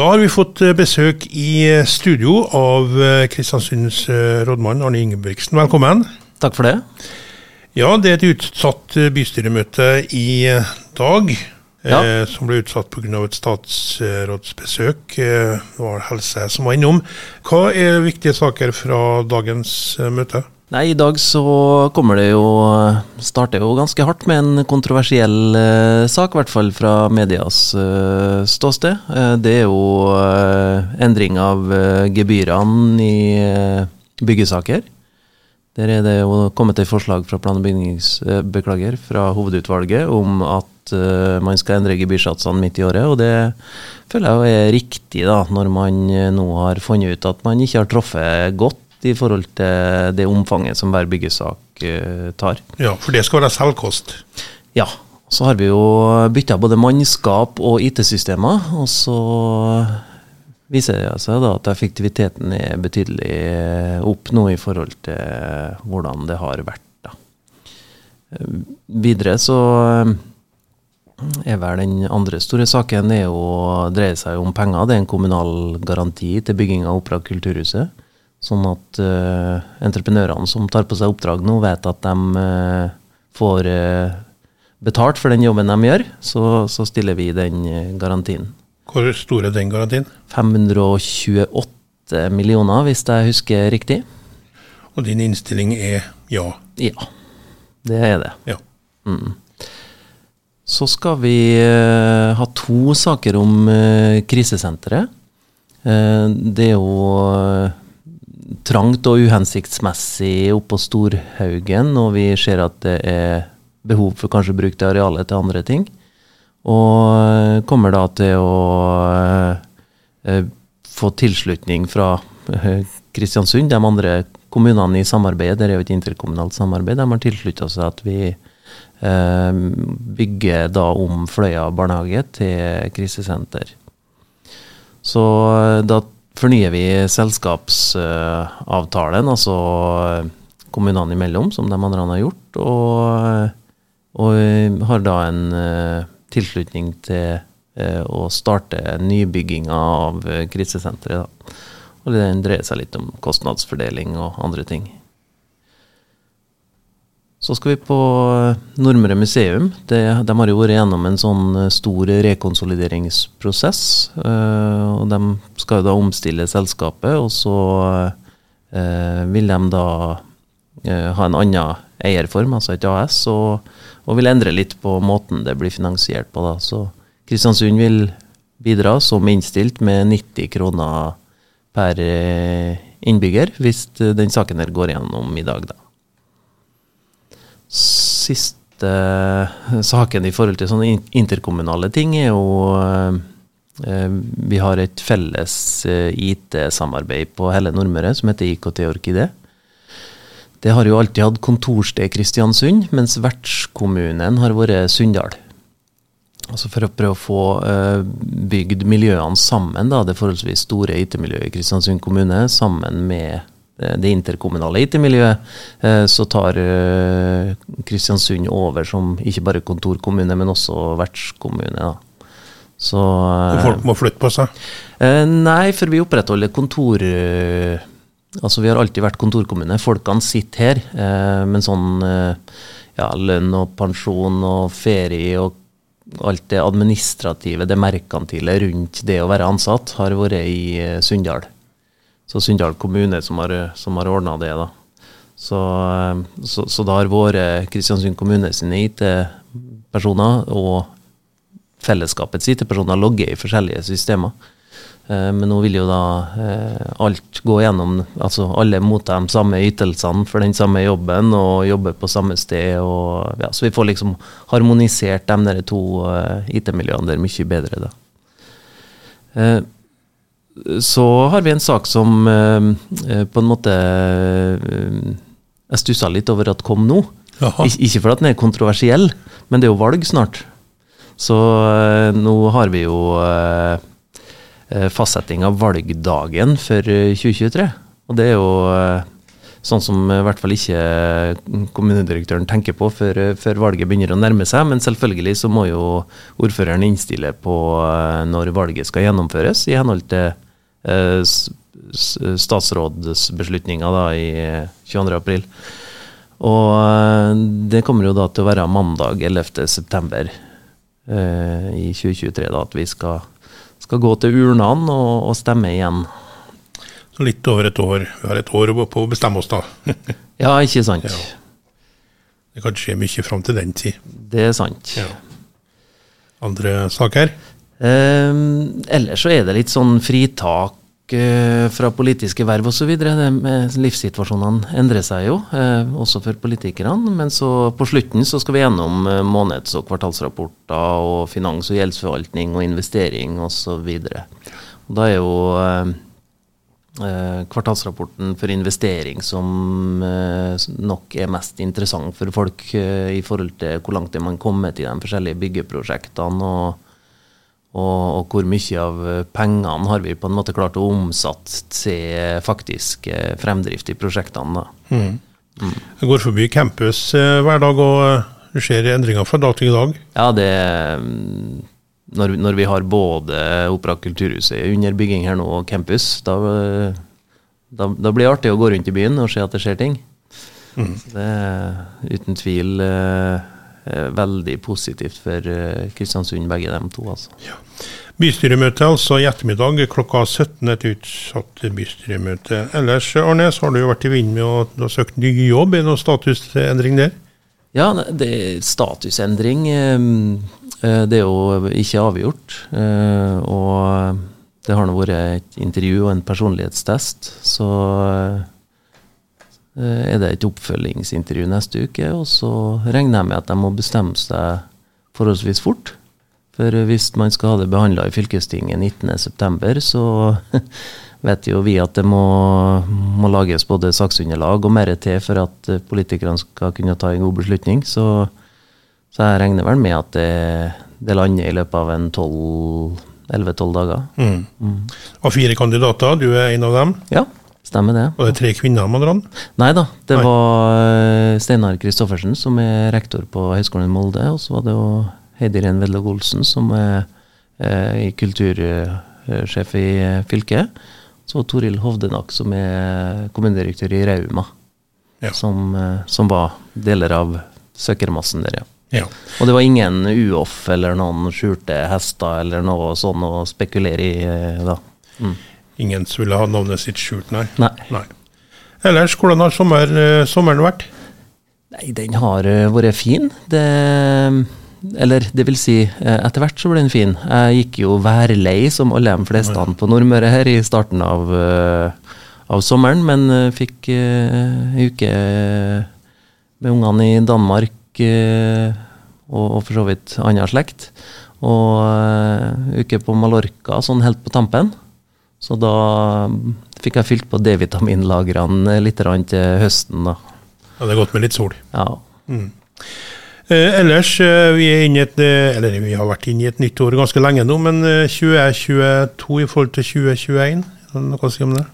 Da har vi fått eh, besøk i eh, studio av eh, Kristiansunds rådmann Arne Ingebrigtsen. Velkommen. Takk for det. Ja, det er et utsatt bystyremøte i dag. Ja. Eh, som ble utsatt pga. et statsrådsbesøk. Eh, det var helse som var innom. Hva er viktige saker fra dagens møte? Nei, I dag så kommer det jo Starter jo ganske hardt med en kontroversiell eh, sak, i hvert fall fra medias eh, ståsted. Eh, det er jo eh, endring av eh, gebyrene i eh, byggesaker. Der er det jo kommet et forslag fra plan- og bygningsbeklager fra hovedutvalget om at man skal endre gebyrsatsene midt i året, og det føler jeg er riktig da, når man nå har funnet ut at man ikke har truffet godt i forhold til det omfanget som hver byggesak uh, tar. Ja, for det skal være selvkost? Ja. Så har vi jo bytta både mannskap og IT-systemer. Og så viser det seg da at effektiviteten er betydelig eh, opp nå i forhold til hvordan det har vært. da. Eh, videre så er vel den andre store saken er jo, dreier seg om penger. Det er en kommunal garanti til bygging av Opera Kulturhuset. Sånn at uh, entreprenørene som tar på seg oppdrag nå, vet at de uh, får uh, betalt for den jobben de gjør. Så, så stiller vi den garantien. Hvor stor er den garantien? 528 millioner, hvis jeg husker riktig. Og din innstilling er ja? Ja, det er det. Ja. Mm. Så skal vi ha to saker om krisesenteret. det er jo trangt og uhensiktsmessig oppå Storhaugen, og vi ser at det er behov for kanskje å bruke det arealet til andre ting. Og eh, kommer da til å eh, få tilslutning fra eh, Kristiansund. De andre kommunene i samarbeidet, det er jo et interkommunalt samarbeid, de har tilslutta seg at vi bygger da om Fløya barnehage til krisesenter. Så da fornyer vi selskapsavtalen, altså kommunene imellom, som de andre har gjort. Og, og har da en eh, tilslutning til eh, å starte nybygginga av krisesenteret. Og den dreier seg litt om kostnadsfordeling og andre ting. Så skal vi på eh, Nordmøre museum. Det, de har jo vært gjennom en sånn eh, stor rekonsolideringsprosess. Øh, og De skal jo da omstille selskapet, og så vil de da ha en annen eierform, altså et AS, og, og, vil endre litt på måten det blir finansiert på. da. Så Kristiansund vil bidra som innstilt med 90 kroner per innbygger, hvis den saken her går gjennom i dag, da siste saken i forhold til sånne interkommunale ting er jo eh, Vi har et felles eh, IT-samarbeid på hele Nordmøre som heter IKT Orkidé. Det har jo alltid hatt kontorsted Kristiansund, mens vertskommunen har vært Sunndal. Altså For å prøve å få bygd miljøene sammen, da, det forholdsvis store IT-miljøet i Kristiansund kommune, sammen med Eh, det interkommunale IT-miljøet, eh, så tar eh, Kristiansund over som ikke bare kontorkommune, men også vertskommune. da. Så, og folk må flytte på seg? Nei, for vi opprettholder kontor... Altså, vi har alltid vært kontorkommune. Folkene sitter her. Men sånn ja, lønn og pensjon og ferie og alt det administrative, det merkantile rundt det å være ansatt, har vært i Sunndal. Så Sunndal kommune som har, som har ordna det. da. Så, eh, så, så da har våre Kristiansund kommune sine IT-personer og fellesskapets IT-personer logget i forskjellige systemer. Eh, men nå vil jo da eh, alt gå gjennom Altså alle motta de samme ytelsene for den samme jobben og jobber på samme sted. Og, ja, så vi får liksom harmonisert de to IT-miljøene der mye bedre. da så har vi en sak som eh, eh, på en måte eh, Jeg stussa litt over at kom nå. Ik ikke fordi den er kontroversiell, men det er jo valg snart. Så nå har vi jo fastsetting av valgdagen for 2023. Og det er jo sånn som i hvert fall ikke kommunedirektøren tenker på før, før, valget begynner å nærme seg. Men selvfølgelig så må jo ordføreren innstille på når valget skal gjennomføres, i henhold til statsrådsbeslutninga da i 22.4. Og det kommer jo da til å være mandag 11.9. Eh, i 2023 da, at vi skal, skal gå til urnene og, og, stemme igjen. Så litt over et år. Vi har et år på å bestemme oss, da. ja, ikke sant. Ja. Det kan skje mye fram til den tid. Det er sant. Ja. Andre saker? Eh, ellers så er det litt sånn fritak Eh, fra politiske verv osv. Livssituasjonene endrer seg jo, eh, også for politikerne. Men så på slutten så skal vi gjennom eh, måneds- og kvartalsrapporter og finans- og gjeldsforvaltning og investering osv. Da er jo kvartalsrapporten for investering som nok er mest interessant for folk i forhold til hvor langt er man kommet i de forskjellige byggeprosjektene. og og, og, hvor mye av eh, pengene har vi på en måte klart å omsatt til faktisk eh, fremdrift i prosjektene. Mm. Mm. Jeg går forbi campus eh, hver dag, og det skjer endringer fra dag til dag? Ja, det mm, når, når vi har både Opera Kulturhuset under bygging her nå, og campus, da, da, da, blir det artig å gå rundt i byen og se at det skjer ting. Mm. det er uten tvil Eh, veldig positivt for eh, Kristiansund, begge de to. altså. Ja. Bystyremøte altså i ettermiddag klokka 17. Et utsatt bystyremøte. Ellers, Arnes, har du jo vært i vinden med å du har søkt ny jobb. Er det noen statusendring der? Ja, det er statusendring. Eh, det er jo ikke avgjort. Og det har nå vært et intervju og en personlighetstest. Så Eh, er det et oppfølgingsintervju neste uke, og så regner jeg med at de må bestemme seg forholdsvis fort. For hvis man skal ha det behandla i fylkestinget 19.9, så vet jo vi at det må, må, lages både saksunderlag og mer til for at politikerne skal kunne ta en god beslutning. Så, så jeg regner vel med at det, det lander i løpet av en 11-12 dager. Mm. Mm. Og fire kandidater, du er en av dem? Ja. Stemmer det. Var det tre kvinner man andre? Nei da, det Nei. var eh, Steinar Kristoffersen, som er rektor på Høgskolen i Molde. Og så var det jo Heidi Ren Vedlag Olsen, som er, er eh, kultursjef i eh, fylket. Så Toril Hovdenak, som er kommunedirektør i Rauma. Ja. Som, som, var deler av søkermassen der, ja. ja. Og det var ingen UOF eller noen skjulte hester eller noe sånn å spekulere i da. Mm. Ingen som ville ha navnet sitt skjult, nei. nei. nei. Ellers, hvordan har sommer, eh, sommeren vært? Nei, Den har eh, vært fin. Det, eller det vil si, eh, etter hvert så ble den fin. Jeg gikk jo værlei, som alle de fleste på Nordmøre her, i starten av, av sommeren. Men fikk ei uke med ungene i Danmark og, og for så vidt annen slekt. Og uke på Mallorca, sånn helt på tampen. Så da fikk jeg fylt på D-vitaminlagrene litt til høsten. da. Ja, Det er godt med litt sol. Ja. Mm. Eh, ellers, eh, vi et, eh, eller vi har vært inne i et nytt år ganske lenge nå, men 2022 i forhold til 2021, er det noe å si om det?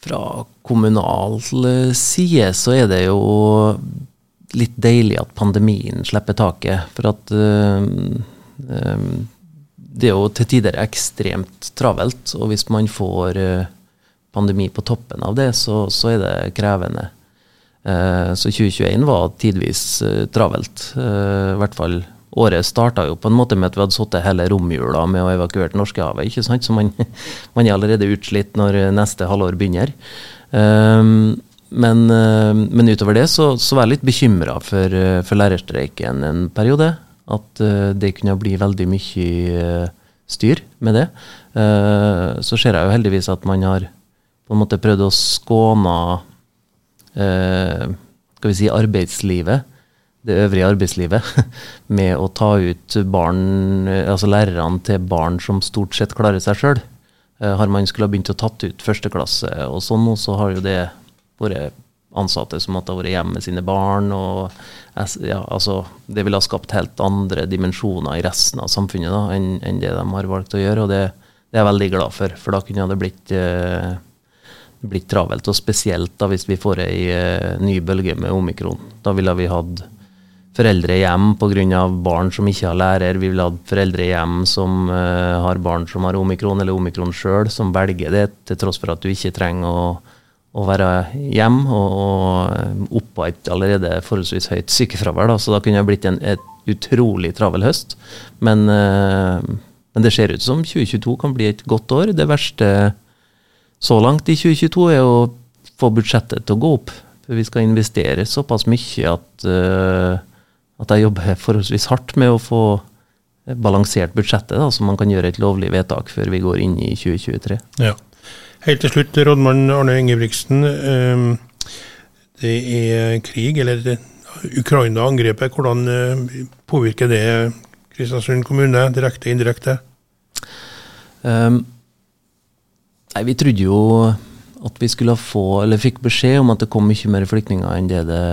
Fra kommunal side så er det jo litt deilig at pandemien slipper taket. For at øh, um, det er jo til tider ekstremt travelt, og hvis man får eh, pandemi på toppen av det, så, så er det krevende. Eh, så 2021 var tidvis eh, travelt. I hvert fall året starta jo på en måte med at vi hadde sittet hele romjula med å evakuere Norskehavet. ikke sant? Så man, man, er allerede utslitt når neste halvår begynner. Men, men utover det så, så var jeg litt bekymra for, for lærerstreiken en periode at uh, det kunne bli veldig mye uh, styr med det. Uh, så ser jeg jo heldigvis at man har på en måte prøvd å skåne skal vi si arbeidslivet, det øvrige arbeidslivet, med å ta ut barn, altså lærerne til barn som stort sett klarer seg sjøl. Har man skulle ha begynt å tatt ut førsteklasse og sånn, så har jo det vært ansatte som måtte ha vært hjemme med sine barn. og ja, altså, Det ville ha skapt helt andre dimensjoner i resten av samfunnet da, enn, enn det de har valgt å gjøre. og det, det, er jeg veldig glad for, for da kunne det blitt, eh, blitt travelt. Og spesielt da hvis vi får ei eh, ny bølge med omikron. Da ville vi hatt foreldre hjem pga. barn som ikke har lærer. Vi ville hatt foreldre hjem som uh, har barn som har omikron, eller omikron sjøl, som velger det, til tross for at du ikke trenger å, å være hjem og, og oppå et allerede forholdsvis høyt sykefravær. Så da kunne det blitt en utrolig travel høst. Men, uh, men det ser ut som 2022 kan bli et godt år. Det verste så langt i 2022 er å få budsjettet til å gå opp. For vi skal investere såpass mye at, uh, at jeg jobber forholdsvis hardt med å få balansert budsjettet, da, så man kan gjøre et lovlig vedtak før vi går inn i 2023. Ja. Helt til slutt, rådmann Arne Ingebrigtsen. Ehm, det er krig, eller Ukraina-angrepet. Hvordan eh, påvirker det Kristiansund kommune, direkte og indirekte? Um, Nei, Vi trodde jo at vi skulle få, eller fikk beskjed om at det kom mye mer flyktninger enn det det,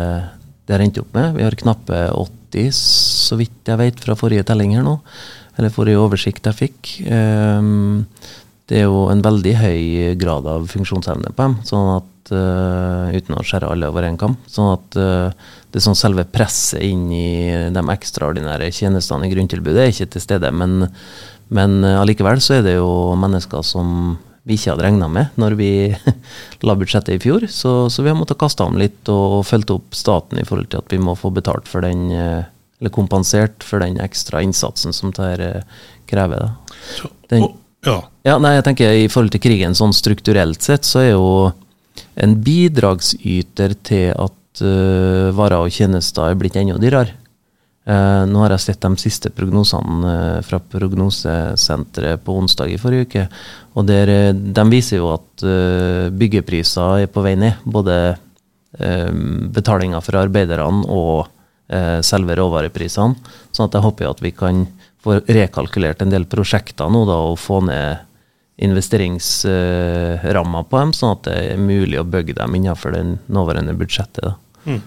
det har opp med. Vi har knappe 80, så vidt jeg vet, fra forrige telling her nå. Eller forrige oversikt jeg fikk. Um, det er jo en veldig høy grad av funksjonsevne på dem, sånn at, uh, uten å skjære alle over en kam. Sånn at uh, det er sånn selve presset inn i de ekstraordinære tjenestene i grunntilbudet er ikke til stede. Men, men uh, allikevel så er det jo mennesker som vi ikke hadde regna med når vi la budsjettet i fjor. Så, så vi har måttet kaste om litt og, og fulgt opp staten i forhold til at vi må få betalt for den, eh, eller kompensert for den ekstra innsatsen som dette eh, krever. Da. Den, ja. Ja, nei, jeg tenker I forhold til krigen sånn strukturelt sett, så er jo en bidragsyter til at uh, varer og tjenester er blitt enda dyrere. Uh, nå har jeg sett de siste prognosene uh, fra Prognosesenteret på onsdag i forrige uke. og der, De viser jo at byggepriser er på vei ned. Både betalinga for arbeiderne og selve råvareprisene. sånn at jeg håper at vi kan få rekalkulert en del prosjekter nå da, og få ned investeringsramma på dem, sånn at det er mulig å bygge dem innenfor det nåværende budsjettet. Mm.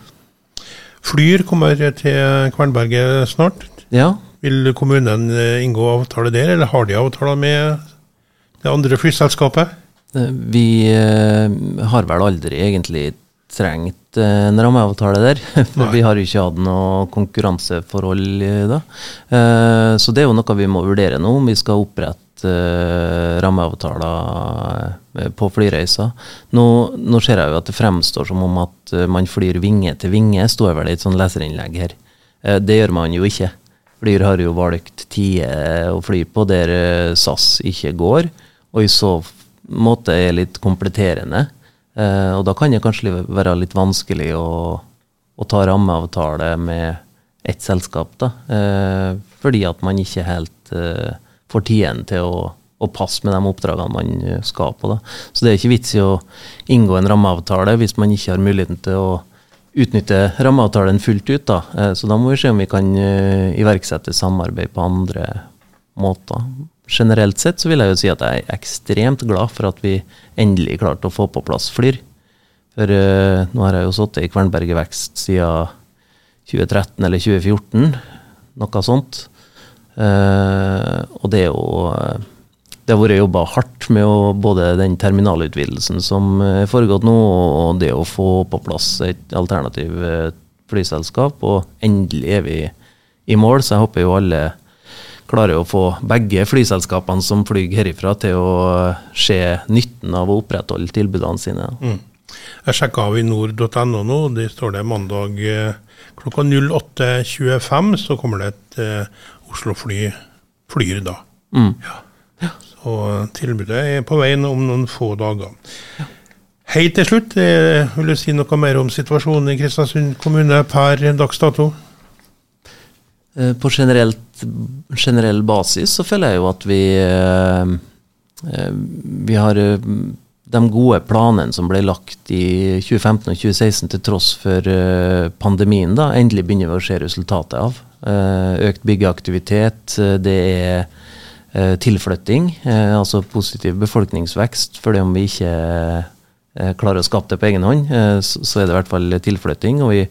Flyr kommer til Kvernberget snart. Ja. Vil kommunen eh, inngå avtale der, eller har de avtaler med det andre flyselskapet? Eh, vi eh, har vel aldri egentlig trengt en rammeavtale der. For vi har jo ikke hatt noe konkurranseforhold da. Så det er jo noe vi må vurdere nå, om vi skal opprette uh, rammeavtaler eh, på flyreiser. Nå, nå, ser jeg jo at det fremstår som om at uh, man flyr vinge til vinge, står vel i et sånn leserinnlegg her. Det gjør man jo ikke. Flyr har jo valgt tider å fly på der SAS ikke går, og i så måte er litt kompletterende. og da kan det kanskje være litt vanskelig å, å ta rammeavtale med ett selskap, da. fordi at man ikke helt får tiden til å, å, passe med de oppdragene man eh, skal på. Da. Så det er ikke vits i å inngå en rammeavtale hvis man ikke har muligheten til å utnytte rammeavtalen fullt ut. Da. Eh, så da må vi se om vi kan eh, iverksette samarbeid på andre måter. Generelt sett så vil jeg jo si at jeg er ekstremt glad for at vi endelig klarte å få på plass Flyr. For uh, nå har jeg jo sittet i Kvernberget Vekst siden 2013 eller 2014, noe sånt. Uh, og det er jo Det har vært jobba hardt med å, både den terminalutvidelsen som er foregått nå, og det å få på plass et alternativ eh, flyselskap. Og endelig er vi i mål, så jeg håper jo alle klarer å få begge flyselskapene som flyr herifra, til å se nytten av å opprettholde tilbudene sine. Mm. Jeg sjekka avinor.no nå, det står det mandag eh, klokka 08.25 så kommer det et Oslo Fly flyr da. Mm. Ja. Ja. Så tilbudet er på veien om noen få dager. Ja. Helt til slutt, eh, vil du si noe mer om situasjonen i Kristiansund kommune per dags dato? Eh, på generelt, generell basis så føler jeg jo at vi eh, vi har de gode planene som ble lagt i 2015 og 2016 til tross for pandemien, da, endelig begynner vi å se resultatet av. Eh, økt byggeaktivitet, eh, det er eh, tilflytting, altså positiv befolkningsvekst. fordi om vi ikke klarer å skape det på egen hånd, så er det i hvert fall tilflytting. Og vi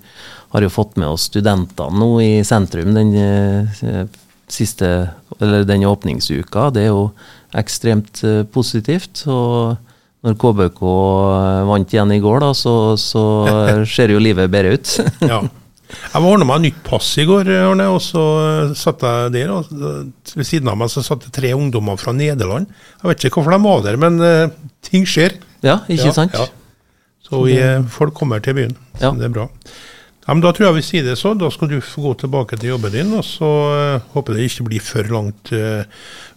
har jo fått med oss studentene nå i sentrum den siste, eller den åpningsuka. Det er jo ekstremt positivt. og når KBK vant igjen i går, da, så, så ser jo livet bedre ut. ja. Jeg var ordna meg nytt pass i går, Arne, og så satt jeg der. og Ved siden av meg så satt det tre ungdommer fra Nederland. Jeg vet ikke hvorfor de var der, men uh, ting skjer. Ja, ikke ja, sant? Ja. Så vi, folk kommer til byen. Så det er bra. Ja, men Da tror jeg vi sier det så. Da skal du få gå tilbake til jobben din. Og så uh, håper det ikke blir for langt uh,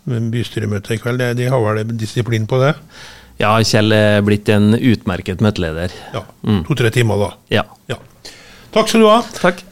bystyremøte i kveld. De, de har vel disiplin på det? Ja, Kjell er blitt en utmerket møteleder. Ja, mm. To-tre timer, da. Ja. ja. Takk skal du ha. Takk.